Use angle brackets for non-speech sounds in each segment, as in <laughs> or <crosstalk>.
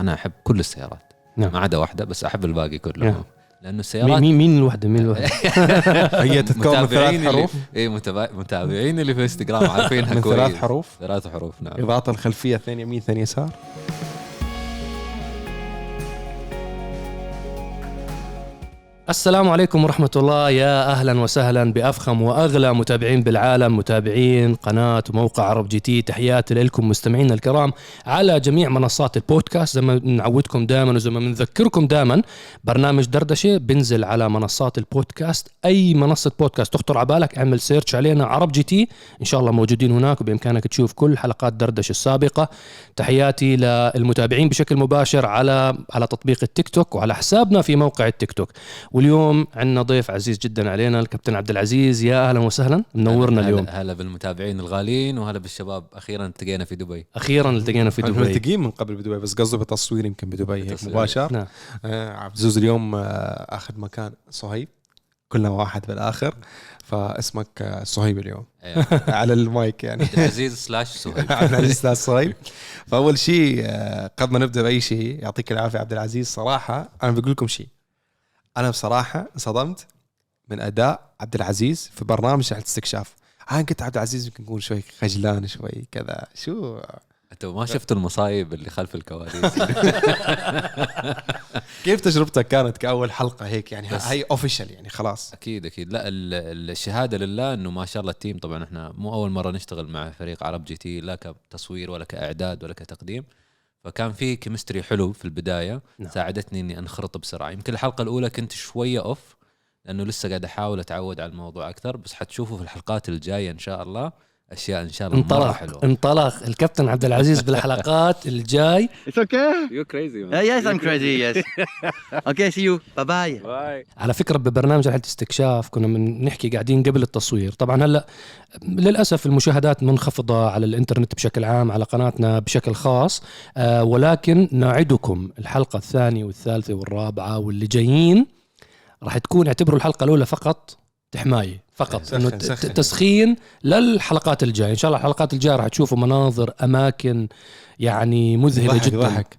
أنا أحب كل السيارات. نعم. ما عدا واحدة بس أحب الباقي كله. نعم. لأنه السيارات مين مين الوحدة؟ مين الوحدة؟ <laughs> هي تتكون من ثلاث متابعين اللي حروف. اي متابع- متابعين اللي في إنستغرام عارفينها <laughs> من كويس. ثلاث حروف. ثلاث حروف نعم. اضاءة الخلفية اثنين يمين اثنين يسار السلام عليكم ورحمة الله. يا أهلا وسهلا بأفخم وأغلى متابعين بالعالم متابعين قناة وموقع عرب جي تي. تحياتي لكم مستمعينا الكرام على جميع منصات البودكاست. زي ما نعودكم دائما وزي ما بنذكركم دائما برنامج دردشة بنزل على منصات البودكاست. أي منصة بودكاست تخطر على بالك اعمل search علينا عرب جي تي. إن شاء الله موجودين هناك وبإمكانك تشوف كل حلقات دردشة السابقة. تحياتي للمتابعين بشكل مباشر على على تطبيق التيك توك وعلى حسابنا في موقع التيك توك. واليوم عندنا ضيف عزيز جدا علينا الكابتن عبد العزيز. يا أهلا وسهلا. منورنا هلا- اليوم. هلا بالمتابعين الغاليين وهلا بالشباب. أخيرا التقينا في دبي. أخيرا التقينا في إحنا دبي. ملتقين من قبل بدبي بس قصده بتصوير يمكن بدبي هيك. مباشر. نعم. آه عبد الزوز اليوم آه اخذ مكان صهيب كلنا واحد بالآخر. فاسمك آه صهيب اليوم. إيه. <laughs> على المايك يعني. عبد العزيز سلاش سهيب <laughs> عبد العزيز أستاذ صهيب. فأول شيء آه، قبل ما نبدأ بأي شيء يعطيك العافية عبد العزيز. صراحة أنا بقول لكم شيء. أنا بصراحة انصدمت من أداء عبد العزيز في برنامج رحلة استكشاف. أنا كنت عبد العزيز يمكن نقول شوي خجلان شوي كذا. شو؟ أنتوا ما شفتوا المصايب اللي خلف الكواليس. <laughs> <laughs> كيف تجربتك كانت كأول حلقة هيك؟ يعني هي official يعني خلاص. أكيد أكيد. لا ال- ال- الشهادة لله إنه ما شاء الله ال team طبعا إحنا مو أول مرة نشتغل مع فريق عرب جي تي لا كتصوير ولا كإعداد ولا كتقديم. فكان في chemistry حلو في البداية نعم. ساعدتني إني أنخرط بسرعة يمكن الحلقة الأولى كنت شوية off لأنه لسه قاعد أحاول أتعود على الموضوع أكثر بس حتشوفوا في الحلقات الجاية إن شاء الله أشياء إن شاء الله مرة انطلق حلوة انطلق الكابتن عبد العزيز <laughs> بالحلقات الجاي It's okay. you crazy yes, I'm crazy. Yes. <laughs> okay. See you. Bye bye. bye على فكرة ببرنامج رحلة استكشاف كنا بنحكي قاعدين قبل التصوير طبعا هلأ للأسف المشاهدات منخفضة على الإنترنت بشكل عام على قناتنا بشكل خاص آه ولكن نعدكم الحلقة الثانية والثالثة والرابعة واللي جايين راح تكون اعتبروا الحلقة الأولى فقط تحمايه فقط سخن- إنه سخن. تسخين للحلقات الجاية إن شاء الله الحلقات الجاية راح تشوفوا مناظر أماكن يعني مذهلة ضحك جدا ضحك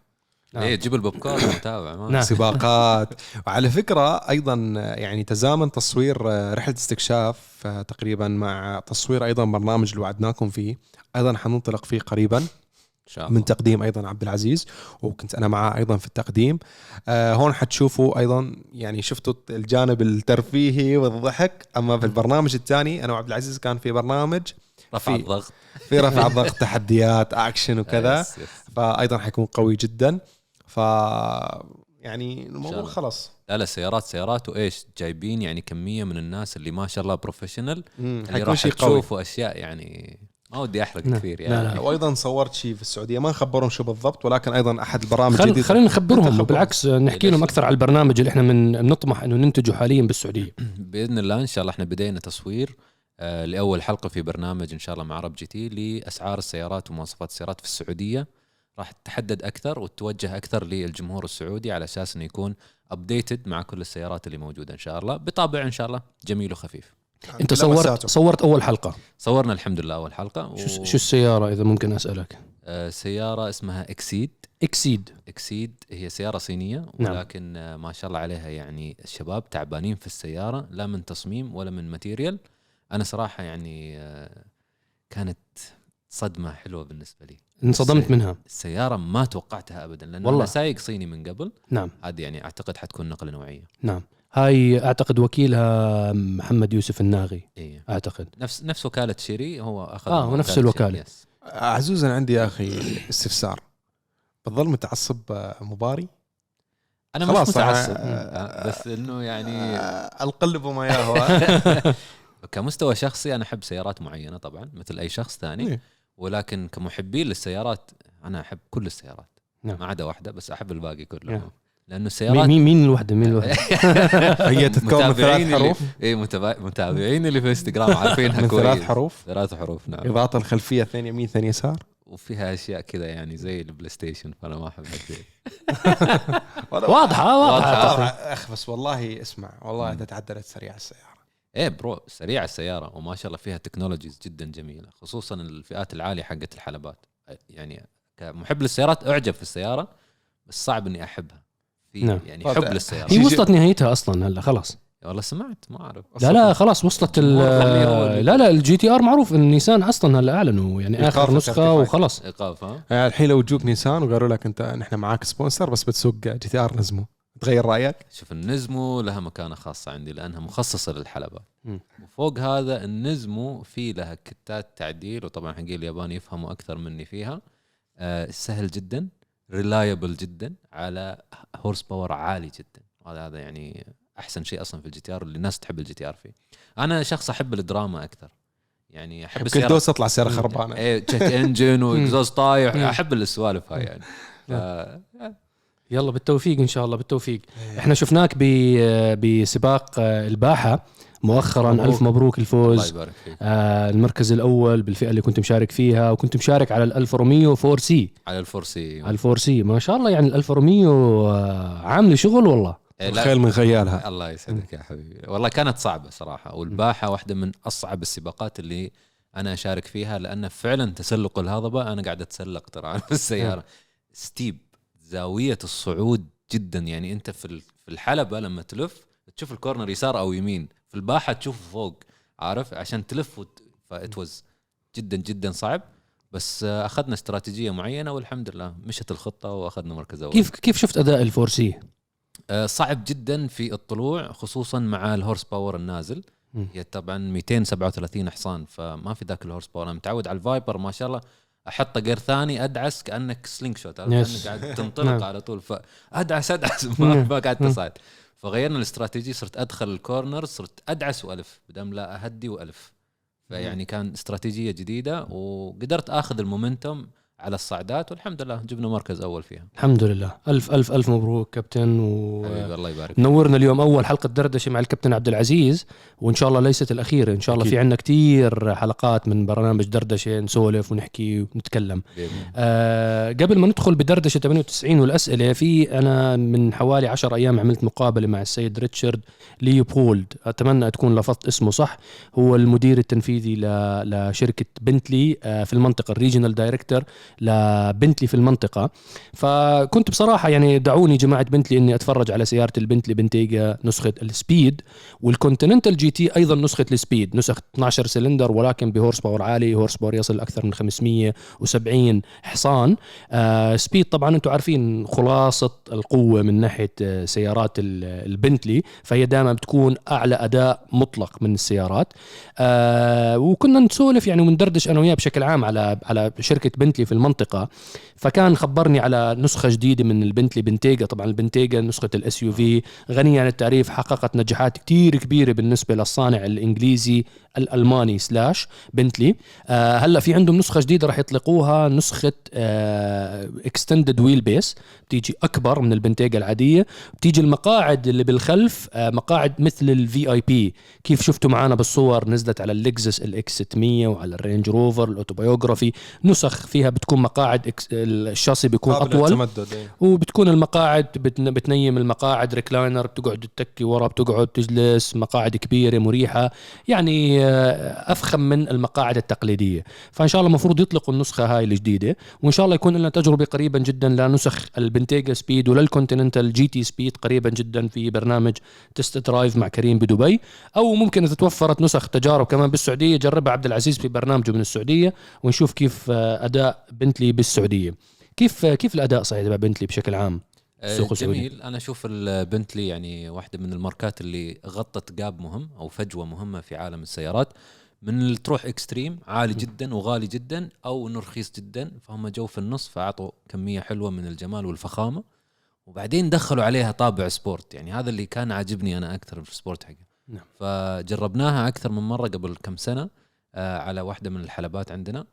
نعم. إيه جيب البوب كورن متابع <coughs> ما نعم. سباقات وعلى فكرة أيضا يعني تزامن تصوير رحلة استكشاف آه، تقريبا مع تصوير أيضا برنامج اللي وعدناكم فيه أيضا حننطلق فيه قريبا شاء الله. من تقديم أيضا عبد العزيز وكنت أنا معاه أيضا في التقديم. آه هون حتشوفوا أيضا يعني شفتوا الجانب الترفيهي والضحك أما في البرنامج الثاني أنا وعبد العزيز كان في برنامج رفع في- الضغط. في رفع الضغط تحديات اكشن وكذا. فايضا حيكون قوي جدا. ف يعني الموضوع. خلص لا لا سيارات سيارات وإيش جايبين يعني كمية من الناس اللي ما شاء الله professional اللي راح تشوفوا أشياء يعني ما ودي أحرق لا، كثير لا، يعني. لا. وأيضا صورت شيء في السعودية ما نخبرهم شو بالضبط ولكن أيضا أحد البرامج خل الجديدة. خلينا نخبرهم خبرهم. وبالعكس نحكي لهم أكثر على البرنامج اللي إحنا من بنطمح إنه ننتجه حاليا بالسعودية. <clears throat> بإذن الله إن شاء الله إحنا بدينا تصوير آه لأول حلقة في برنامج إن شاء الله مع عرب جي تي لأسعار السيارات ومواصفات السيارات في السعودية. راح تحدد أكثر وتوجه أكثر للجمهور السعودي على أساس إنه يكون updated مع كل السيارات اللي موجودة إن شاء الله. بطابع إن شاء الله جميل وخفيف. أنت. صورت صورت أول حلقة. صورنا الحمد لله أول حلقة و... شو, شو السيارة إذا ممكن أسألك؟ آه سيارة اسمها إكسيد. إكسيد. إكسيد هي سيارة صينية نعم. ولكن آه، ما شاء الله عليها يعني الشباب تعبانين في السيارة لا من تصميم ولا من material. أنا صراحة يعني آه، كانت صدمة حلوة بالنسبة لي. انصدمت سي- منها. السيارة ما توقعتها ابدا لأنه والله. أنا سايق صيني من قبل. نعم. هذه يعني أعتقد حتكون نقلة نوعية. نعم. هاي أعتقد وكيلها محمد يوسف الناغي اي أعتقد نفس نفس وكاله شيري هو أخذ آه، الوكالة. شيري، yes. عزوز أنا عندي يا أخي استفسار بتظل متعصب آه، مباري أنا خلاص، مش متعصب أنا- آه، بس إنه يعني آه، ألقلب وما يهوى <laughs> كمستوى شخصي أنا أحب سيارات معينة طبعا مثل أي شخص ثاني إيه. ولكن كمحبين للسيارات أنا أحب كل السيارات نعم. ما عدا واحدة بس أحب الباقي كله نعم. لأنه السيارات مين مين الوحدة؟ مين الوحدة؟ <laughs> هي تتكون من ثلاث حروف؟ اي متابع- متابعين اللي في انستغرام عارفينها <laughs> من كويس. ثلاث حروف؟ ثلاث حروف نعم. إضاءة الخلفية اثنين يمين اثنين يسار؟ وفيها أشياء كذا يعني زي البلاي ستيشن فأنا ما أحب <laughs> واضحة واضحة. طبعا. أخ بس والله اسمع والله انت تعدلت سريع السيارة. إيه bro سريعه السيارة وما شاء الله فيها technologies جدا جميلة خصوصا الفئات العالية حقت الحلبات. يعني كمحب للسيارات أعجب في السيارة بس صعب إني أحبها. في نعم. يعني حب للسيارات هي وصلت نهايتها أصلا هلا خلاص. والله سمعت ما أعرف. لا لا خلاص وصلت ال- اللي- لا لا الجي تي آر معروف إن نيسان أصلا هلا أعلنوا يعني آخر نسخة. وخلاص. إيقاف ها؟ يعني الحين لو تجوك نيسان وقالوا لك أنت نحن معاك sponsor بس بتسوق جي تي آر نزمو. تغير رأيك؟ شوف النزمو لها مكانة خاصة عندي لأنها مخصصة للحلبة. مم. وفوق هذا النزمو في لها kit ات تعديل وطبعا حقين اليابان يفهموا أكثر مني فيها. آه سهل جدا. reliable جدا على horse power عالي جدا. هذا هذا يعني أحسن شيء أصلا في الجي تي ار اللي الناس تحب الجي تي ار فيه. أنا شخص أحب الدراما أكثر. يعني أحب كل دوس تطلع سيارة خربانة. إيه check engine <laughs> و exhaust طايح. أحب السوالف هاي يعني. <laughs> ف- يلا بالتوفيق إن شاء الله بالتوفيق. إحنا شفناك ب- بسباق الباحة. مؤخرا مبروك. ألف مبروك الله الفوز يبارك فيك. آه المركز الأول بالفئة اللي كنت مشارك فيها وكنت مشارك على الالفا روميو 4C. على الفورسي على الفور سي. ما شاء الله يعني الالفا روميو آه عاملة شغل والله. إيه، الخيل من خيالها. الله يسعدك يا حبيبي. والله كانت صعبة صراحة والباحة واحدة من أصعب السباقات اللي أنا أشارك فيها لأن فعلا تسلق الهضبة. أنا قاعد أتسلق ترى في السيارة. steep زاوية الصعود جدا. يعني أنت في ال- في الحلبة لما تلف تشوف ال corner يسار أو يمين في الباحة تشوفه فوق عارف عشان تلف وت... فاتوز جدا جدا صعب بس أخذنا استراتيجية معينة والحمد لله مشت الخطة وأخذنا مركز أول كيف كيف شفت أداء الفور سي آه، صعب جدا في الطلوع خصوصا مع ال horse power النازل. هي طبعا 237 حصان فما في ذاك ال horse power أنا متعود على الفايبر ما شاء الله أحط gear ثاني أدعس كأنك slingshot. كانك قاعد نعم. تنطلق على طول فأدعس أدعس ما مم. ما قاعد. تصعد فغيرنا الاستراتيجي صرت أدخل ال corner صرت أدعس وألف بدل لا أهدي وألف. فيعني كان استراتيجية جديدة وقدرت آخذ المومنتوم على الصعدات والحمد لله جبنا مركز أول فيها. الحمد لله. ألف ألف ألف مبروك كابتن و الله يبارك. نورنا اليوم أول حلقة دردشة مع الكابتن عبد العزيز وإن شاء الله ليست الأخيرة. إن شاء الله أكيد. في عندنا كثير حلقات من برنامج دردشة نسولف ونحكي ونتكلم. آه قبل ما ندخل بدردشة 98 والأسئلة في أنا من حوالي 10 أيام عملت مقابلة مع السيد ريتشارد ليوبولد. أتمنى تكون لفظت اسمه صح. هو المدير التنفيذي لشركة بنتلي آه في المنطقة ال regional director. لبنتلي في المنطقة. فكنت بصراحة يعني دعوني جماعة بنتلي إني أتفرج على سيارة البنتلي بنتيجا نسخة ال Speed. وال Continental GT أيضا نسخة ال Speed نسخة 12 سلندر ولكن ب horse power عالي horse power يصل أكثر من 570 حصان. آه Speed طبعا أنتم عارفين خلاصة القوة من ناحية آه سيارات ال- البنتلي فهي دائما بتكون أعلى أداء مطلق من السيارات. آه وكنا نسولف يعني وندردش أنا وياه بشكل عام على على شركة بنتلي في المنطقة. فكان خبرني على نسخة جديدة من البنتلي بنتيجا. طبعا البنتيجا نسخة ال SUV غنية عن التعريف حققت نجاحات كتير كبيرة بالنسبة للصانع الإنجليزي الألماني slash بنتلي. آه هلأ في عندهم نسخة جديدة راح يطلقوها نسخة extended wheelbase بتيجي أكبر من البنتيجا العادية. بتيجي المقاعد اللي بالخلف آه مقاعد مثل ال VIP كيف شفتوا معنا بالصور؟ نزلت على اللكزس LX 600 وعلى الرينج روفر ال Autobiography. نسخ فيها بتكون مقاعد الشاصي بيكون أطول. إيه. وبتكون المقاعد بتن- بتنيم المقاعد recliner بتقعد تتكي ورا بتقعد تجلس مقاعد كبيرة مريحة. يعني آه، أفخم من المقاعد التقليدية. فإن شاء الله المفروض يطلقوا النسخة هاي الجديدة. وإن شاء الله يكون لنا تجربة قريبا جدا لنسخ البنتيجا Speed ولل Continental GT Speed قريبا جدا في برنامج Test Drive مع كريم بدبي. أو ممكن إذا توفرت نسخ تجارب كمان بالسعودية جربها عبد العزيز في برنامجه من السعودية ونشوف كيف آه، أداء بنتلي بالسعودية. كيف كيف الأداء صحيح تبع بنتلي بشكل عام؟ السوق آه، السعودي. جميل. أنا أشوف البنتلي يعني واحدة من الماركات اللي غطت gap مهم أو فجوة مهمة في عالم السيارات. من اللي تروح extreme عالي جدا وغالي جدا أو إنه رخيص جدا فهم جو في النص فاعطوا كمية حلوة من الجمال والفخامة. وبعدين دخلوا عليها طابع sport. يعني هذا اللي كان عاجبني أنا أكثر في ال sport حقه نعم. فجربناها أكثر من مرة قبل كم سنة آه، على واحدة من الحلبات عندنا.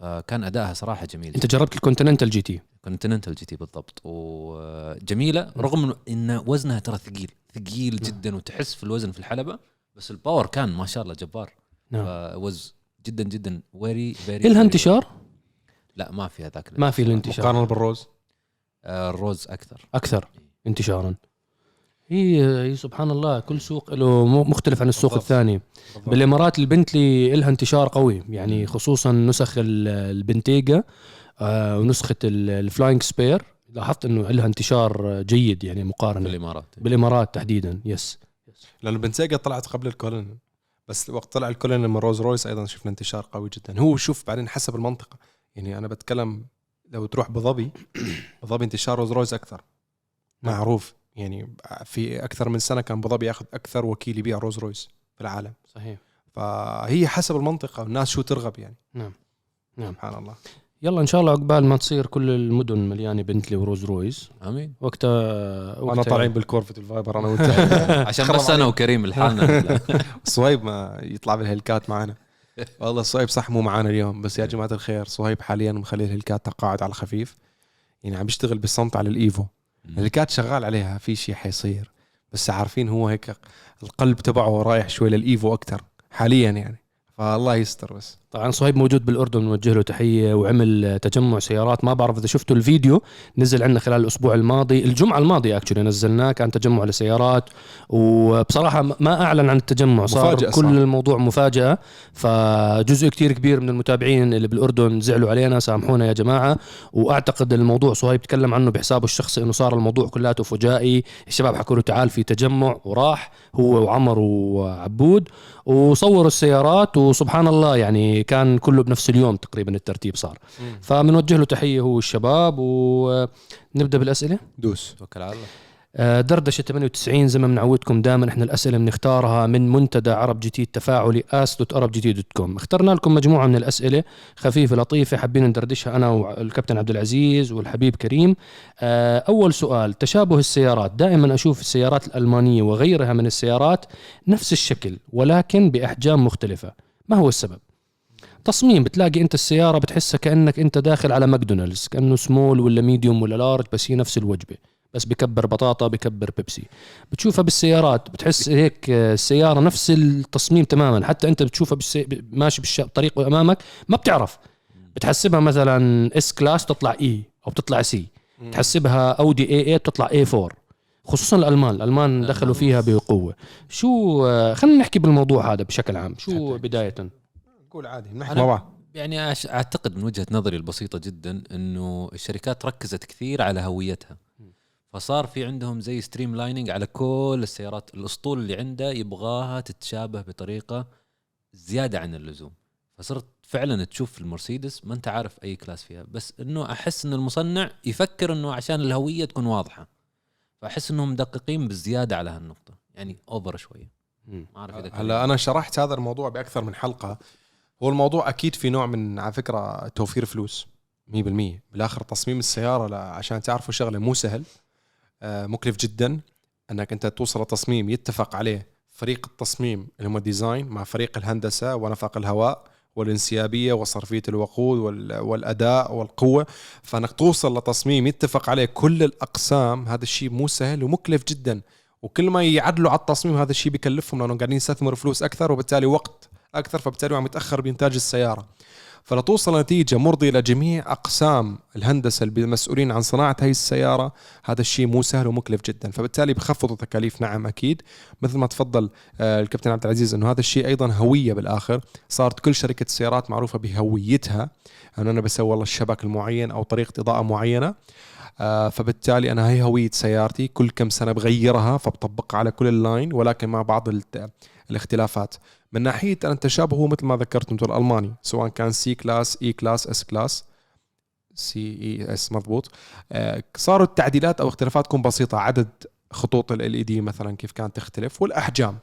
فكان أدائها صراحة جميل. أنت جربت ال Continental GT؟ Continental GT بالضبط. وجميلة رغم إن وزنها ترى ثقيل ثقيل جدا وتحس في الوزن في الحلبة بس الباور كان ما شاء الله جبار. نعم. وز جدا جدا. فيري فيري إلها انتشار؟ لا ما فيها ذاك ما في الانتشار. مقارنه بالروز آه، الروز أكثر. أكثر انتشارا. هي هي سبحان الله. كل سوق له مختلف عن السوق بالضبط. الثاني. بالإمارات البنتلي لها انتشار قوي. يعني خصوصا نسخ ال- البنتيجا آه، ونسخة ال- الفلاينج سبير. لاحظت إنه لها انتشار جيد يعني مقارنة. الامارات بالإمارات تحديدا يس لأنه بنتيجا طلعت قبل الكولينان بس وقت طلع الكولينان من روز رويس أيضا شفنا انتشار قوي جدا. هو شوف بعدين حسب المنطقة. يعني أنا بتكلم لو تروح ابو ظبي ابو <coughs> ظبي انتشار روز رويس أكثر. معروف. يعني في أكثر من سنة كان أبو ظبي ياخذ أكثر وكيل يبيع روز رويس في العالم. صحيح. فهي حسب المنطقة والناس شو ترغب يعني. نعم. نعم. سبحان الله. يلا إن شاء الله عقبال ما تصير كل المدن مليانة بنتلي وروز رويس آمين. وقتها وأنا وقتها طالعين بالكورفت الفايبر أنا وأنت. <laughs> عشان بس أنا وكريم لحالنا. <laughs> صهيب ما يطلع بالهليكات معنا والله صهيب صح مو معانا اليوم بس يا جماعة الخير صهيب حاليا مخلي الهليكات تقاعد على خفيف. يعني عم بيشتغل بالصمت على الإيفو. الهليكات شغال عليها في شيء حيصير بس عارفين هو هيك القلب تبعه رايح شوي للإيفو أكثر حاليا يعني. فالله يستر بس. طبعا صهيب موجود بالأردن نوجه له تحية وعمل تجمع سيارات. ما بعرف إذا شفتوا الفيديو نزل عندنا خلال الأسبوع الماضي. الجمعة الماضية اكشلي نزلناه كان تجمع لسيارات. وبصراحة ما أعلن عن التجمع صار مفاجأة كل صار. الموضوع مفاجأة. فجزء كتير كبير من المتابعين اللي بالأردن زعلوا علينا سامحونا يا جماعة. وأعتقد الموضوع صهيب تكلم عنه بحسابه الشخصي إنه صار الموضوع كلياته فجائي الشباب حكوا له تعال في تجمع وراح هو وعمر وعبود. وصوروا السيارات وسبحان الله يعني كان كله بنفس اليوم تقريبا الترتيب صار. فبنوجه له تحية هو والشباب ونبدأ بالأسئلة. دوس. توكل على الله. آه، دردشة 98 زي ما بنعودكم دائما إحنا الأسئلة بنختارها من منتدى عرب جديد تفاعلي اس.arabjadid.com اخترنا لكم مجموعة من الأسئلة خفيفة لطيفة حابين ندردشها أنا والكابتن عبد العزيز والحبيب كريم. آه، أول سؤال تشابه السيارات دائما أشوف السيارات الألمانية وغيرها من السيارات نفس الشكل ولكن بأحجام مختلفة. ما هو السبب؟ تصميم بتلاقي أنت السيارة بتحسها كأنك أنت داخل على ماكدونالدز كأنه سمول ولا medium ولا large بس هي نفس الوجبة. بس بكبر بطاطا بكبر بيبسي. بتشوفها بالسيارات بتحس هيك آه، السيارة نفس التصميم تماما. حتى أنت بتشوفها بالسي... ماشي بالطريق أمامك ما بتعرف. بتحسبها مثلا S-Class تطلع E أو بتطلع C تحسبها أودي A 8 بتطلع A 4 خصوصا الألمان الألمان دخلوا فيها بقوة. شو آه، خلينا نحكي بالموضوع هذا بشكل عام. شو بداية؟ نقول عادي نحكي أنا- مع بعض يعني أعتقد من وجهة نظري البسيطة جدا إنه الشركات ركزت كثير على هويتها. فصار في عندهم زي streamlining على كل السيارات. الأسطول اللي عنده يبغاها تتشابه بطريقة زيادة عن اللزوم. فصرت فعلا تشوف المرسيدس ما أنت عارف أي class فيها. بس إنه أحس إن المصنع يفكر إنه عشان الهوية تكون واضحة. فأحس إنهم مدققين بزيادة على هالنقطة. يعني over شوية. ما أعرف إذا هلا أنا شرحت هذا الموضوع بأكثر من حلقة. هو الموضوع أكيد في نوع من على فكرة توفير فلوس 100% بالآخر تصميم السيارة عشان تعرفوا شغلة مو سهل. مكلف جدا أنك أنت توصل لتصميم يتفق عليه فريق التصميم اللي هم ال design مع فريق الهندسة ونفق الهواء والانسيابية وصرفية الوقود وال- والأداء والقوة. فأنك توصل لتصميم يتفق عليه كل الأقسام هذا الشيء مو سهل ومكلف جدا. وكل ما يعدلوا على التصميم هذا الشيء بيكلفهم لأنهم قاعدين يستثمروا فلوس أكثر وبالتالي وقت أكثر فبالتالي عم يتأخر بإنتاج السيارة. فلتوصل نتيجة مرضيه لجميع أقسام الهندسة المسؤولين عن صناعة هاي السيارة هذا الشيء مو سهل ومكلف جدا. فبالتالي بخفضوا تكاليف نعم أكيد. مثل ما تفضل آه، الكابتن عبد العزيز إنه هذا الشيء أيضا هوية بالآخر. صارت كل شركة سيارات معروفة بهويتها. انه أنا بسوي والله الشبك المعين أو طريقة إضاءة معينة. آه، فبالتالي أنا هي هوية سيارتي. كل كم سنة بغيرها فبطبقها على كل ال line ولكن مع بعض الاختلافات. من ناحية أن التشابه هو مثل ما ذكرت أنتم الألماني سواء كان C-Class E-Class S-Class C E S مضبوط. آه، صاروا التعديلات أو اختلافات تكون بسيطة عدد خطوط ال D مثلا كيف كانت تختلف والأحجام.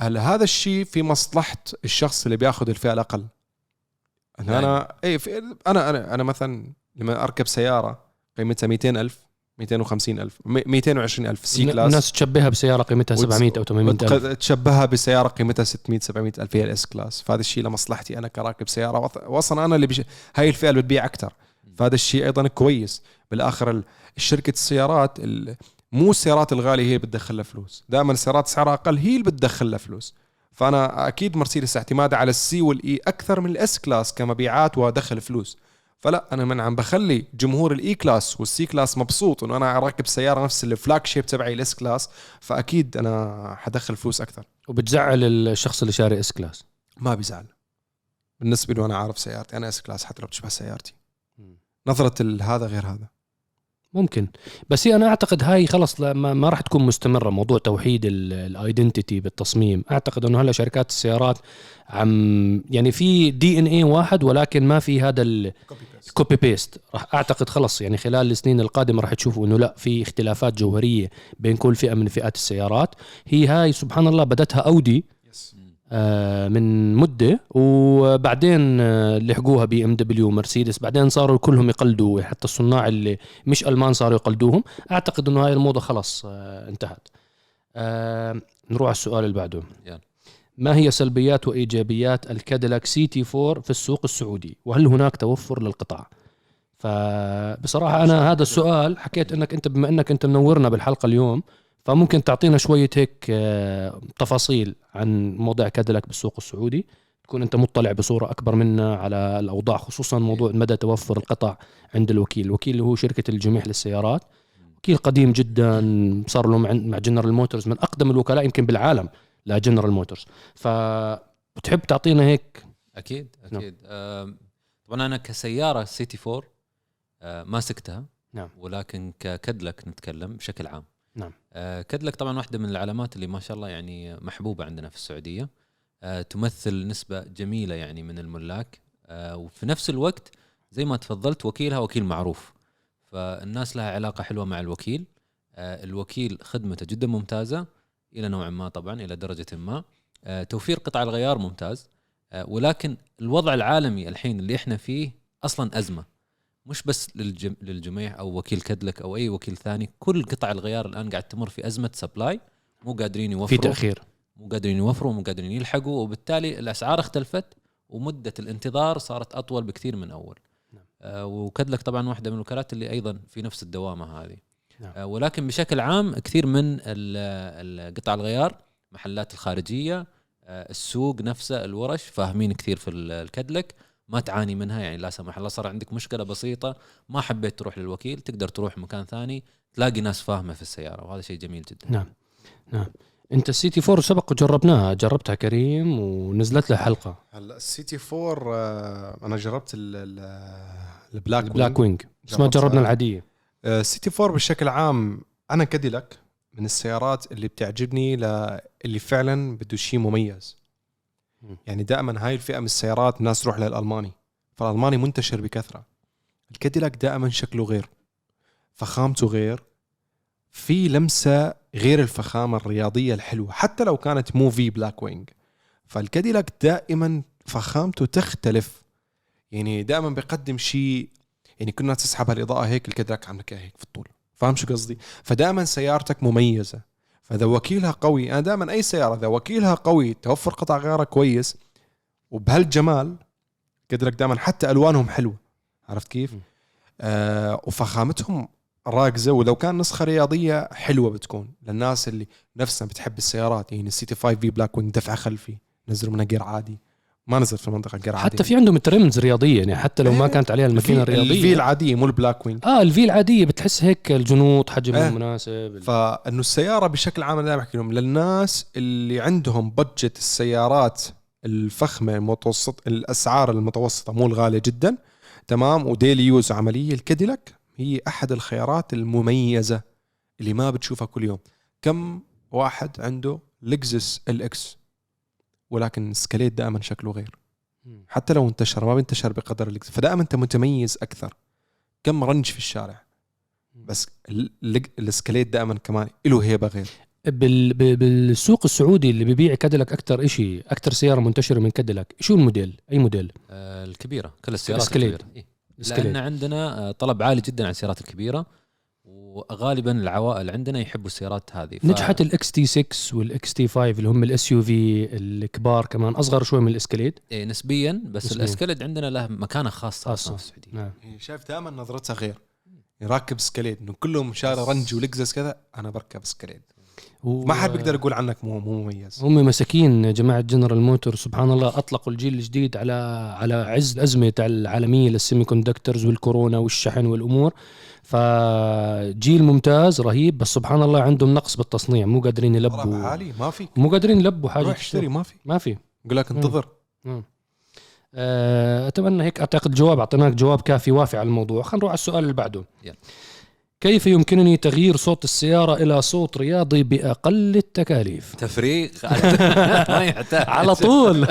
هلا هذا الشيء في مصلحة الشخص اللي بياخذ الفئة الأقل؟ أنا أي في أنا أنا أنا مثلا لما أركب سيارة قيمتها 200000 250000 220000 C-Class. الناس تشبهها بسيارة قيمتها وتس- 700 أو 800 ألف. تشبهها بسيارة قيمتها 600 700 ألف. هي ال S-Class فهذا الشيء لمصلحتي أنا كراكب سيارة. وأص- واصلا أنا اللي بش... هاي الفئة اللي بتبيع أكثر فهذا الشيء أيضا كويس. بالآخر ال- الشركة السيارات ال... مو السيارات الغالية هي اللي بتدخل فلوس. دائما السيارات سعرها أقل هي اللي بتدخل فلوس. فأنا أكيد مرسيدس اعتمادها على ال C وال E أكثر من ال S-Class كمبيعات ودخل فلوس. فلما أنا عم بخلي جمهور ال E-Class وال C-Class مبسوط انه أنا راكب سيارة نفس ال flagship تبعي ال S-Class فأكيد أنا حدخل فلوس أكثر. وبتزعل الشخص اللي شاري S-Class ما بيزعل بالنسبة له أنا عارف سيارتي أنا S-Class حتى لو بتشبه سيارتي. نظرة هذا غير هذا. ممكن. بس هي أنا أعتقد هاي خلص ما, ما راح تكون مستمرة موضوع توحيد ال identity بالتصميم. أعتقد إنه هلا شركات السيارات عم يعني في DNA واحد ولكن ما في هذا ال copy paste راح أعتقد خلص يعني خلال السنين القادمة راح تشوفوا إنه لا في اختلافات جوهرية بين كل فئة من فئات السيارات. هي هاي سبحان الله بدتها اودي من مدة. وبعدين آه، لحقوها BMW ومرسيدس. بعدين صاروا كلهم يقلدوا حتى الصناع اللي مش ألمان صاروا يقلدوهم. أعتقد إنه هاي الموضة خلص آه، انتهت. آه، نروح على السؤال اللي بعده. يلا. ما هي سلبيات وإيجابيات الكاديلاك CT4 في السوق السعودي؟ وهل هناك توفر للقطع فبصراحة أنا هذا السؤال حكيت إنك أنت بما إنك أنت منورنا بالحلقة اليوم فممكن تعطينا شوية هيك آه، تفاصيل عن موضوع كاديلاك بالسوق السعودي. تكون أنت مطلع بصورة أكبر منا على الأوضاع خصوصا موضوع مدى توفر القطع عند الوكيل. الوكيل اللي هو شركة الجميح للسيارات. وكيل قديم جدا صار له مع جنرال موتورز من أقدم الوكلاء يمكن بالعالم لجنرال موتورز فبتحب تعطينا هيك؟ أكيد نعم. أكيد. آم، طبعا أنا كسيارة CT4 آه، ما سقتها. نعم. ولكن ككاديلاك نتكلم بشكل عام. نعم. آه، كاديلاك طبعا واحدة من العلامات اللي ما شاء الله يعني محبوبة عندنا في السعودية. آه، تمثل نسبة جميلة يعني من الملاك. آه، وفي نفس الوقت زي ما تفضلت وكيلها وكيل معروف. فالناس لها علاقة حلوة مع الوكيل. الوكيل خدمته جدا ممتازة إلى نوع ما طبعا إلى درجة ما. توفير قطع الغيار ممتاز. ولكن الوضع العالمي الحين اللي إحنا فيه أصلا أزمة. مش بس للجم... للجميع أو وكيل كدلك أو أي وكيل ثاني كل قطع الغيار الآن قاعد تمر في أزمة سبلاي مو قادرين في يوفروا تأخير. مو قادرين يوفروا مو قادرين يلحقوا وبالتالي الأسعار اختلفت ومدة الانتظار صارت أطول بكثير من أول. نعم. آه وكدلك طبعا واحدة من الوكالات اللي أيضا في نفس الدوامة هذه. نعم. آه ولكن بشكل عام كثير من قطع الغيار محلات الخارجية آه السوق نفسه الورش فاهمين كثير في ال- الكدلك. ما تعاني منها يعني لا سمح الله صار عندك مشكلة بسيطة ما حبيت تروح للوكيل تقدر تروح مكان ثاني تلاقي ناس فاهمة في السيارة وهذا شيء جميل جدا. نعم نعم. أنت ال CT4 سبق وجربناها جربتها كريم ونزلت له حلقة. هلا ال CT4 آه، أنا جربت ال- ال- ال Black ال Blackwing بس ما. جربنا العادية. آه، ال CT4 بشكل عام أنا كاديلاك من السيارات اللي بتعجبني ل- اللي فعلا بده شيء مميز. مم. يعني دائما هاي الفئة من السيارات الناس تروح للألماني. فالألماني منتشر بكثرة. الكاديلاك دائما شكله غير. فخامته غير. في لمسة غير الفخامة الرياضية الحلوة حتى لو كانت مو في Blackwing فالكاديلاك دائما فخامته تختلف. يعني دائما بيقدم شيء يعني كنا تسحب هالاضاءه هيك الكاديلاك عامله هيك في الطول. فاهم شو قصدي؟ فدائما سيارتك مميزة. فاذا وكيلها قوي. أنا دائما أي سيارة اذا وكيلها قوي توفر قطع غيارها كويس وبهالجمال كاديلاك دائما حتى ألوانهم حلوة. عرفت كيف؟ آه وفخامتهم راكزة ولو كان نسخة رياضية حلوة بتكون للناس اللي نفسها بتحب السيارات. يعني ال CT5-V Blackwing دفعه خلفي نزلوا منها جير عادي. ما نزل في المنطقة عادي حتى في عندهم trims رياضية يعني حتى لو ما إيه. كانت عليها الماكينة ال V ال V الرياضيه العاديه مو ال Blackwing. آه ال V العاديه بتحس هيك الجنوط حجمها إيه. مناسب فإنه السيارة بشكل عام أنا بحكي لهم للناس اللي عندهم budget السيارات الفخمة المتوسط الأسعار المتوسطة مو الغالية جدا تمام؟ و daily use عملية الكاديلاك هي أحد الخيارات المميزة اللي ما بتشوفها كل يوم. كم واحد عنده لكزس LX ولكن الاسكاليد دائما شكله غير. حتى لو انتشر ما بينتشر بقدر اللكزس فدائما أنت متميز أكثر. كم رنج في الشارع. بس ال- ال- الاسكاليد دائما كمان له هيبة غير. بالسوق السعودي اللي ببيع كاديلاك أكثر شيء أكثر سيارة منتشرة من كاديلاك شو الموديل؟ أي موديل؟ آه الكبيرة. كل السيارات. الكبيرة. إيه. لأن عندنا آه، طلب عالي جدا على السيارات الكبيرة. وغالبا العوائل عندنا يحبوا السيارات هذه. ف- نجحت ال XT6 وال XT5 اللي هم ال SUV الكبار كمان أصغر شوي من الاسكاليد إيه نسبيا بس نسبياً. الاسكاليد عندنا له مكانة خاصة خاصة. أصلا في السعودية. نعم. يعني شايف دائما نظرتها غير يراكب اسكاليد إنه كلهم شاري رنج ولكزس كذا أنا بركب اسكاليد و... ما حد بيقدر يقول عنك مو مو مميز. هم مساكين جماعة جنرال موتور سبحان الله أطلقوا الجيل الجديد على على عز الازمه تاع العالمية لل semiconductors والكورونا والشحن والأمور. فجيل ممتاز رهيب بس سبحان الله عندهم نقص بالتصنيع. مو قادرين يلبوا عالي ما في. مو قادرين يلبوا حاجة روح اشتري ما في. ما في. يقول لك انتظر. مم. آه، أتمنى هيك أعتقد جواب أعطيناك جواب كافي وافي على الموضوع. خلينا نروح على السؤال اللي بعده. يلا. كيف يمكنني تغيير صوت السيارة إلى صوت رياضي بأقل التكاليف؟ تفريغ <laughs> <laughs> ما يحتاج. على طول.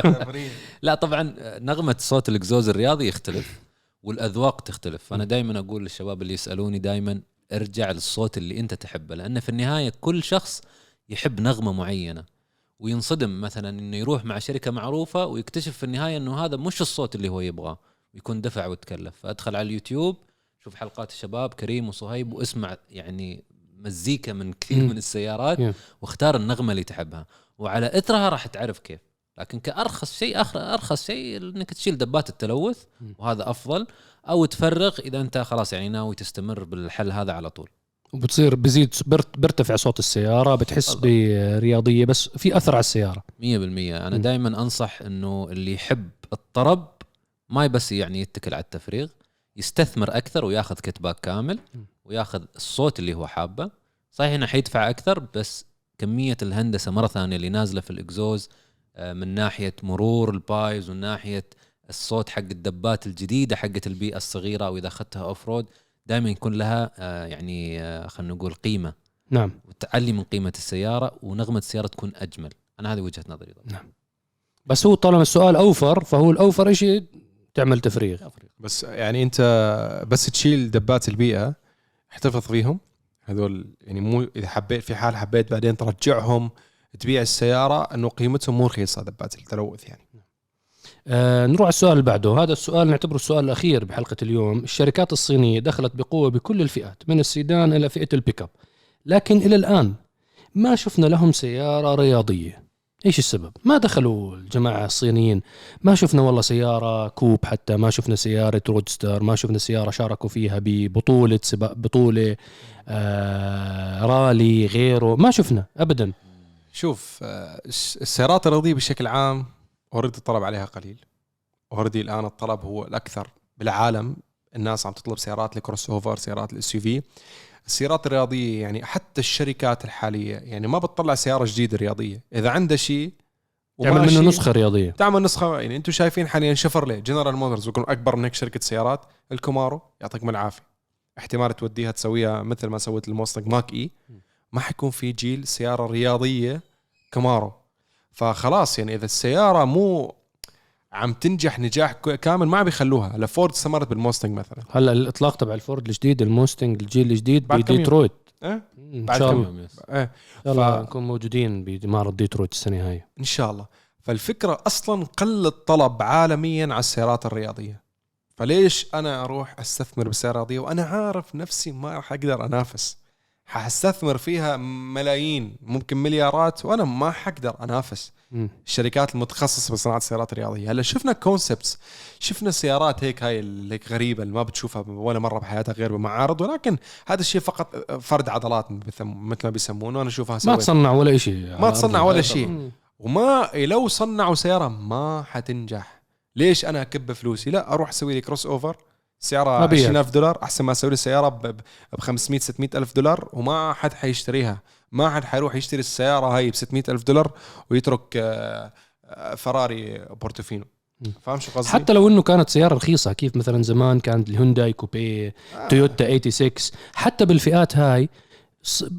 لا طبعا نغمة صوت الإكزوز الرياضي يختلف. والأذواق تختلف. فأنا دائما أقول للشباب اللي يسألوني دائما ارجع للصوت اللي أنت تحبه لأن في النهاية كل شخص يحب نغمة معينة وينصدم مثلا إنه يروح مع شركة معروفة ويكتشف في النهاية إنه هذا مش الصوت اللي هو يبغاه ويكون دفع وتكلف فأدخل على اليوتيوب شوف حلقات الشباب كريم وصهيب واسمع يعني مزيكا من كثير. من السيارات. واختار النغمة اللي تحبها. وعلى إثرها راح تعرف كيف. لكن كأرخص شيء أخر أرخص شيء إنك تشيل دبات التلوث. وهذا أفضل أو تفرغ إذا أنت خلاص يعني ناوي تستمر بالحل هذا على طول وبتصير بزيد بيرتفع صوت السيارة بتحس. برياضية بس في أثر على السيارة 100% أنا. دائما أنصح إنه اللي يحب الطرب ما بس يعني يتكل على التفريغ يستثمر أكثر وياخذ cat-back كامل. وياخذ الصوت اللي هو حابه صحيح إنه حيدفع أكثر بس كمية الهندسة مرة ثانية اللي نازلة في الإكزوز من ناحية مرور ال pipes ومن ناحية الصوت حق الدبات الجديدة حقت البيئة الصغيرة أو إذا أخذتها off-road دائما يكون لها آه، يعني آه، خلينا نقول قيمة. نعم. وتعلي من قيمة السيارة ونغمة السيارة تكون أجمل. أنا هذه وجهة نظري طبعا. بس هو طالما السؤال أوفر فهو الأوفر شيء تعمل تفريغ. بس يعني أنت بس تشيل دبات البيئة احتفظ فيهم هذول يعني مو إذا حبيت في حال حبيت بعدين ترجعهم. تبيع السيارة أنه قيمتهم مو رخيصة دبات التلوث يعني. آه نروح على السؤال اللي بعده. هذا السؤال نعتبره السؤال الأخير بحلقة اليوم. الشركات الصينية دخلت بقوة بكل الفئات من السيدان إلى فئة البيك أب. لكن إلى الآن ما شفنا لهم سيارة رياضية. إيش السبب؟ ما دخلوا الجماعة الصينيين. ما شفنا والله سيارة كوب حتى ما شفنا سيارة رودستر ما شفنا سيارة شاركوا فيها ببطولة سباق بطولة آه رالي غيره ما شفنا أبدا. شوف آه، الس- السيارات الرياضية بشكل عام already الطلب عليها قليل. already الآن الطلب هو الأكثر بالعالم. الناس عم تطلب سيارات ال crossover سيارات ال SUV السيارات الرياضية يعني حتى الشركات الحالية يعني ما بتطلع سيارة جديدة رياضية. إذا عندها شيء تعمل منه نسخة رياضية. تعمل نسخة يعني أنتم شايفين حاليا شيفروليه جنرال موتورز بيكون أكبر من هيك شركة سيارات. الكمارو يعطيكم العافية. احتمال توديها تسويها مثل ما سوت الموستنج ماك إي. ما حيكون في جيل سيارة رياضية كمارو فخلاص يعني إذا السيارة مو عم تنجح نجاح كامل ما بيخلوها لفورد استمرت بالموستنج مثلا. هلأ الإطلاق تبع الفورد الجديد الموستنج الجيل الجديد. بديترويت. إيه؟ إن شاء كم الله. الله ف- نكون موجودين بمعرض ديترويت السنة هاي. إن شاء الله. فالفكرة أصلا قل الطلب عالميا على السيارات الرياضية. فليش أنا أروح أستثمر بالسيارة الرياضية وأنا عارف نفسي ما راح أقدر أنافس؟ حستثمر فيها ملايين ممكن مليارات وأنا ما حقدر أنافس مم. الشركات المتخصصة بصناعة السيارات الرياضية. هلا شفنا concepts شفنا سيارات هيك هاي اللي هيك غريبة اللي ما بتشوفها ولا مرة بحياتك غير بمعارض ولكن هذا الشيء فقط فرد عضلات مثل ما بيسمونه. وأنا أشوفها ما تصنع ولا شيء ما تصنع ولا شيء. وما لو صنعوا سيارة ما حتنجح. ليش أنا أكب فلوسي؟ لا أروح أسوي لي crossover سيارة ما بيها. 20000 دولار أحسن ما أسوي لي سيارة ب ب 500 600 ألف دولار وما حد حيشتريها ما حد حيروح يشتري السيارة هاي ب 600 ألف دولار ويترك آه، آه، فراري بورتوفينو. فاهم شو قصدي؟ حتى لو إنه كانت سيارة رخيصة كيف مثلا زمان كانت الهونداي كوبيه تويوتا 86 حتى بالفئات هاي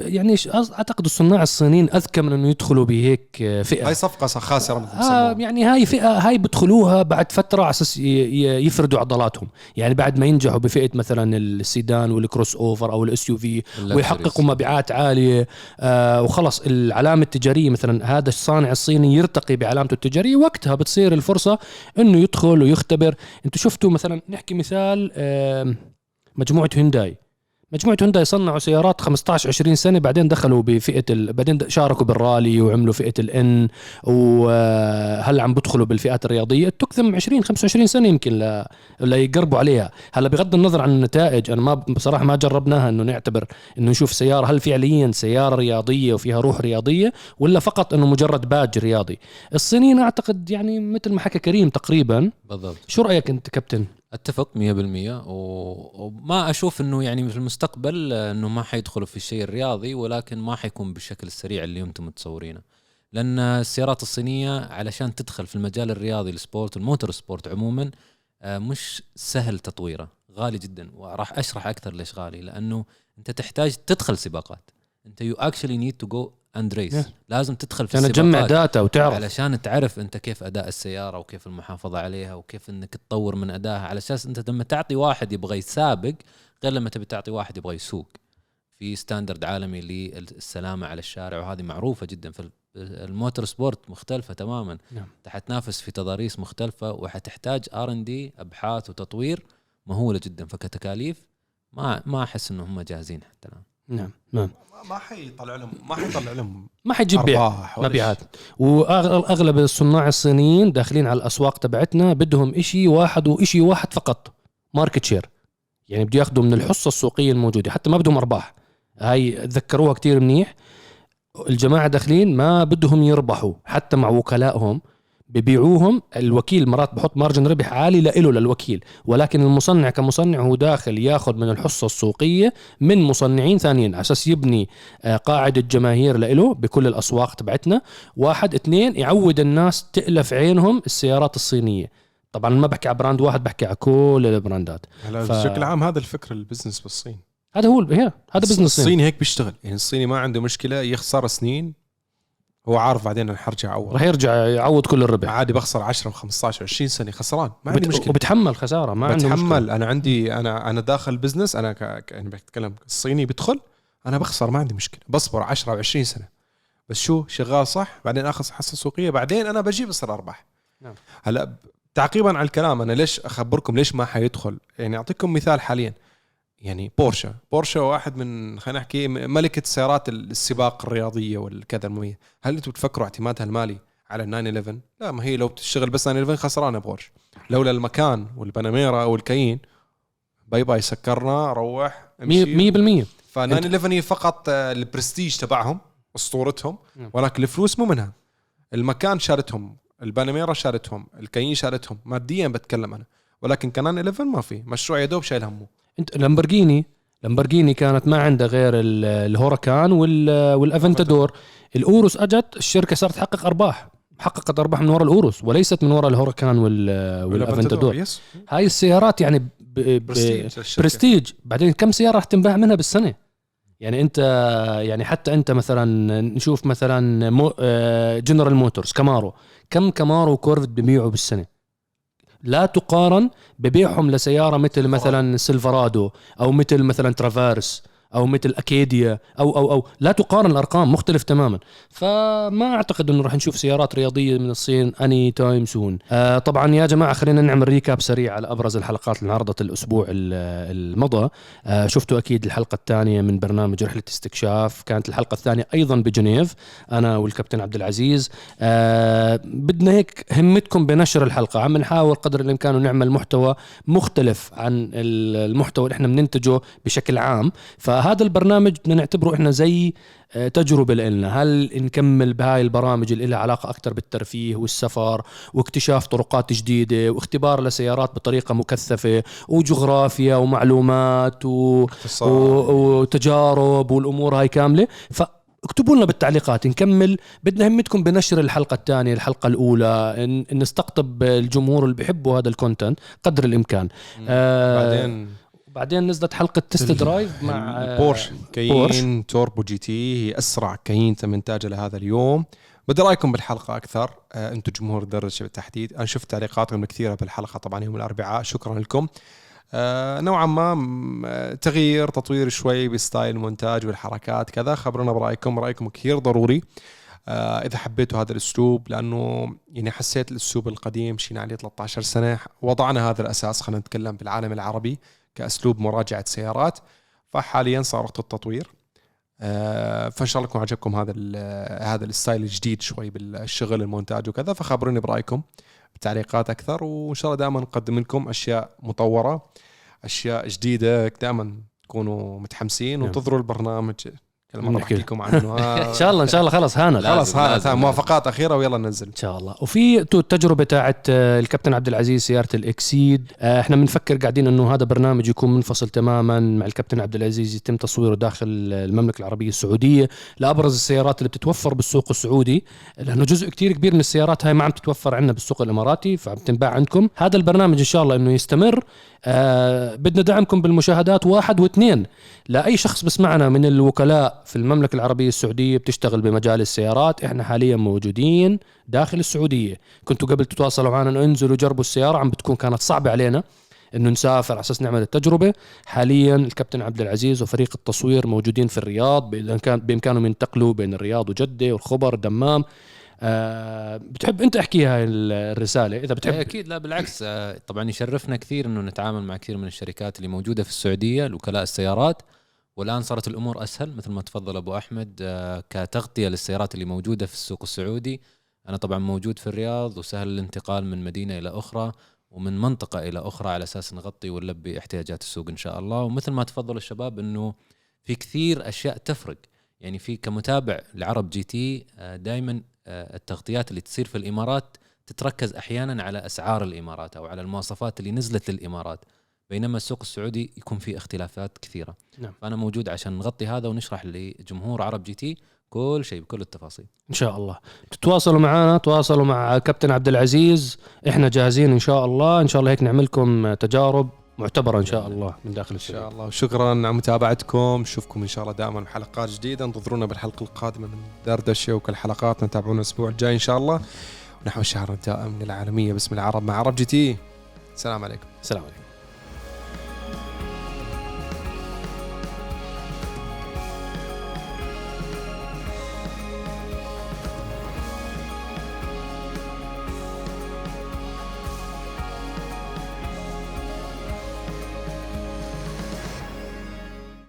يعني أعتقد الصناع الصينيين أذكى من إنه يدخلوا بهيك آه، فئة. هاي صفقة خاسرة مثل آه. يعني هاي فئة هاي بدخلوها بعد فترة على أساس يفردوا عضلاتهم. يعني بعد ما ينجحوا بفئة مثلا السيدان وال crossover أو ال SUV ويحققوا مبيعات عالية آه وخلص العلامة التجارية مثلا هذا الصانع الصيني يرتقي بعلامته التجارية وقتها بتصير الفرصة إنه يدخل ويختبر. أنتم شفتوا مثلا نحكي مثال آه مجموعة هونداي مجموعة هونداي صنعوا سيارات 15 20 سنة بعدين دخلوا بفئة ال... بعدين شاركوا بالرالي وعملوا فئة ال N وهلا عم بدخلوا بالفئات الرياضية؟ تكثم 20 25 سنة يمكن ل... ليقربوا عليها. هلا بغض النظر عن النتائج أنا ما بصراحة ما جربناها إنه نعتبر إنه نشوف سيارة هل فعليا سيارة رياضية وفيها روح رياضية ولا فقط إنه مجرد باج رياضي. الصينيين أعتقد يعني مثل ما حكى كريم تقريبا. بالضبط. شو رأيك أنت كابتن؟ أتفق 100% و- وما أشوف إنه يعني في المستقبل إنه ما حيدخلوا في الشيء الرياضي ولكن ما حيكون بالشكل السريع اللي أنتم متصورينه. لأن السيارات الصينية علشان تدخل في المجال الرياضي ال sport وال motorsport عموما آه، مش سهل تطويره. غالي جدا. وراح أشرح أكثر ليش غالي. لأنه أنت تحتاج تدخل سباقات. أنت you actually need to go and race Yeah. لازم تدخل في عشان تجمع data وتعرف. علشان تعرف أنت كيف أداء السيارة وكيف المحافظة عليها وكيف إنك تطور من أدائها على أساس أنت لما تعطي واحد يبغى يسابق غير لما تبي تعطي واحد يبغى يسوق. في standard عالمي للسلامة على الشارع وهذه معروفة جدا في ال motorsport مختلفة تماما. نعم. انت حتنافس في تضاريس مختلفة وحتحتاج R&D أبحاث وتطوير مهولة جدا. فكتكاليف ما ما أحس انه هم جاهزين حتى الآن. نعم نعم. ما- ما حيطلع لهم ما حيطلع لهم ما حيجيب بيع مبيعات. وأغلب الصناع الصينيين داخلين على الأسواق تبعتنا بدهم إشي واحد وإشي واحد فقط market share يعني بده ياخذوا من الحصة السوقية الموجودة حتى ما بدهم أرباح. هاي تذكروها كتير منيح. الجماعة داخلين ما بدهم يربحوا حتى مع وكلائهم. ببيعوهم الوكيل مرات بحط margin ربح عالي لإله للوكيل. ولكن المصنع كمصنع هو داخل ياخذ من الحصة السوقية من مصنعين ثانيين. على أساس يبني آه، قاعدة جماهير لإله بكل الأسواق تبعتنا. واحد اثنين يعود الناس تألف عينهم السيارات الصينية. طبعا ما بحكي على brand واحد بحكي على كل ال brandات. هلا ف- بشكل عام هذا الفكر ال business بالصين. هذا هو هذا business صيني. الصيني هيك بيشتغل. يعني الصيني ما عنده مشكلة يخسر سنين هو عارف بعدين أنا حرجع أول. راح يرجع يعوض كل الربح عادي بخسر 10 و15 20 سنة خسران. ما عندي مشكلة. وبتحمل خسارة ما عنده مشكلة. بتحمل. أنا عندي أنا أنا داخل business أنا ك... ك- يعني بتكلم الصيني بدخل أنا بخسر ما عندي مشكلة. بصبر 10 و20 سنة. بس شو؟ شغال صح بعدين آخذ حصة سوقية بعدين أنا بجيب اصير أرباح. نعم. هلأ تعقيبا على الكلام أنا ليش أخبركم ليش ما حيدخل؟ يعني أعطيكم مثال حاليا. يعني بورشه بورشه واحد من خلينا نحكي ملكة سيارات السباق الرياضية والكذا المميز هل أنتم بتفكروا اعتمادها المالي على ال 911 لا ما هي لو بتشتغل بس 911 خسرانة بورشه لولا المكان والباناميرا أو الكاين bye bye سكرنا روح امشي. 100% ف 911 هي فقط آه، البرستيج تبعهم أسطورتهم نعم. ولكن الفلوس مو منها. المكان شالتهم الباناميرا شالتهم الكاين شالتهم. ماديا بتكلم أنا. ولكن ك 911 ما في. مشروع يا دوب شايل همه انت لامبورجيني لامبورجيني كانت ما عندها غير ال- الهوراكان وال- والأفنتادور. الاوروس أجت الشركة صارت تحقق أرباح حققت أرباح من وراء الاوروس وليست من وراء الهوراكان وال- والأفنتادور. هاي السيارات يعني ب- ب- برستيج بعدين كم سيارة راح تنباع منها بالسنة؟ يعني انت يعني حتى انت مثلا نشوف مثلا مو جنرال موتورز كامارو كم كامارو كورفت ببيعوا بالسنة؟ لا تقارن ببيعهم لسيارة مثل مثلا سيلفرادو أو مثل مثلا ترافيرس أو مثل أكاديا أو أو أو لا تقارن الأرقام مختلف تماما. فما أعتقد إنه راح نشوف سيارات رياضية من الصين anytime soon طبعا يا جماعة خلينا نعمل recap سريع على أبرز الحلقات اللي انعرضت الأسبوع ال- المضى. آه شفتوا أكيد الحلقة الثانية من برنامج رحلة استكشاف. كانت الحلقة الثانية أيضا بجنيف أنا والكابتن عبد العزيز. آه بدنا هيك همتكم بنشر الحلقة. عم نحاول قدر الإمكان نعمل محتوى مختلف عن ال- المحتوى اللي إحنا بننتجه بشكل عام. فهذا البرنامج بدنا نعتبره إحنا زي آه، تجربة لنا هل نكمل بهاي البرامج اللي لها علاقة أكثر بالترفيه والسفر واكتشاف طرقات جديدة واختبار لسيارات بطريقة مكثفة وجغرافيا ومعلومات و... و... وتجارب والأمور هاي كاملة؟ فاكتبوا لنا بالتعليقات نكمل. بدنا همتكم بنشر الحلقة الثانية الحلقة الأولى. نستقطب الجمهور اللي بيحبوا هذا الكونتنت قدر الإمكان. آه بعدين بعدين نزلت حلقة test drive مع آه، بورش بورش. كايين توربو جي تي هي أسرع كايين تم إنتاجه لهذا اليوم. بدي رأيكم بالحلقة أكثر آه أنتم جمهور الدرجة بالتحديد. أنا شفت تعليقاتكم الكثيره بالحلقة طبعا يوم الأربعاء. شكرا لكم. آه نوعا ما تغيير تطوير شوي ب style المونتاج والحركات كذا. خبرونا برأيكم رأيكم كثير ضروري. إذا حبيتوا هذا الأسلوب لأنه يعني حسيت الأسلوب القديم مشينا عليه 13 سنة وضعنا هذا الأساس خلينا نتكلم بالعالم العربي. كأسلوب مراجعة سيارات فحاليا صار وقت التطوير آه، فإن شاء الله يكون عجبكم هذا هذا ال style الجديد شوي بالشغل المونتاج وكذا فخبروني برأيكم بتعليقات أكثر وإن شاء الله دائما نقدم لكم أشياء مطورة أشياء جديدة دائما تكونوا متحمسين نعم. وانتظروا البرنامج نحكي. أحكي لكم عنه. <laughs> إن شاء الله إن شاء الله. خلاص هاني لازم- تمام، موافقات أخيرة ويلا ننزل. إن شاء الله. وفي التجربة تاعت آه، الكابتن عبد العزيز سيارة الإكسيد. آه، إحنا بنفكر قاعدين إنه هذا برنامج يكون منفصل تماما مع الكابتن عبد العزيز يتم تصويره داخل المملكة العربية السعودية لأبرز السيارات اللي بتتوفر بالسوق السعودي لأنه جزء كتير كبير من السيارات هاي ما عم تتوفر عندنا بالسوق الإماراتي فعم تنباع عندكم. هذا البرنامج إن شاء الله إنه يستمر. آه بدنا دعمكم بالمشاهدات واحد واثنين. لأي شخص بسمعنا من الوكلاء في المملكة العربية السعودية بتشتغل بمجال السيارات. إحنا حاليا موجودين داخل السعودية. كنتوا قبل تتواصلوا معنا إنه انزلوا جربوا السيارة عم بتكون كانت صعبة علينا إنه نسافر على أساس نعمل التجربة. حاليا الكابتن عبد العزيز وفريق التصوير موجودين في الرياض بإمكانهم ينتقلوا بين الرياض وجدة والخبر الدمام آه بتحب أنت أحكي هاي الرسالة؟ إذا إيه بتحب أكيد. لا بالعكس. آه، طبعا يشرفنا كثير إنه نتعامل مع كثير من الشركات اللي موجودة في السعودية الوكلاء السيارات. والآن صارت الأمور أسهل مثل ما تفضل أبو أحمد آه، كتغطية للسيارات اللي موجودة في السوق السعودي. أنا طبعا موجود في الرياض وسهل الانتقال من مدينة إلى أخرى ومن منطقة إلى أخرى على أساس نغطي ونلبي احتياجات السوق إن شاء الله. ومثل ما تفضلوا الشباب إنه في كثير أشياء تفرق. يعني في كمتابع لعرب جي تي دائما التغطيات اللي تصير في الإمارات تتركز أحيانا على أسعار الإمارات أو على المواصفات اللي نزلت للإمارات. بينما السوق السعودي يكون فيه اختلافات كثيرة. نعم. فأنا موجود عشان نغطي هذا ونشرح لجمهور عرب جي تي كل شيء بكل التفاصيل. إن شاء الله. تتواصلوا معنا تواصلوا مع كابتن عبد العزيز. إحنا جاهزين إن شاء الله. إن شاء الله هيك نعمل لكم تجارب معتبرة إن شاء الله من داخل إن شاء السعودية. الله. وشكرا على متابعتكم. نشوفكم إن شاء الله دائما بحلقات جديدة. انتظرونا بالحلقة القادمة من دردشة وكل حلقاتنا تابعونا الأسبوع الجاي إن شاء الله. ونحو الشهر الدائم للعالمية باسم العرب مع عرب جي تي. السلام عليكم. السلام عليكم.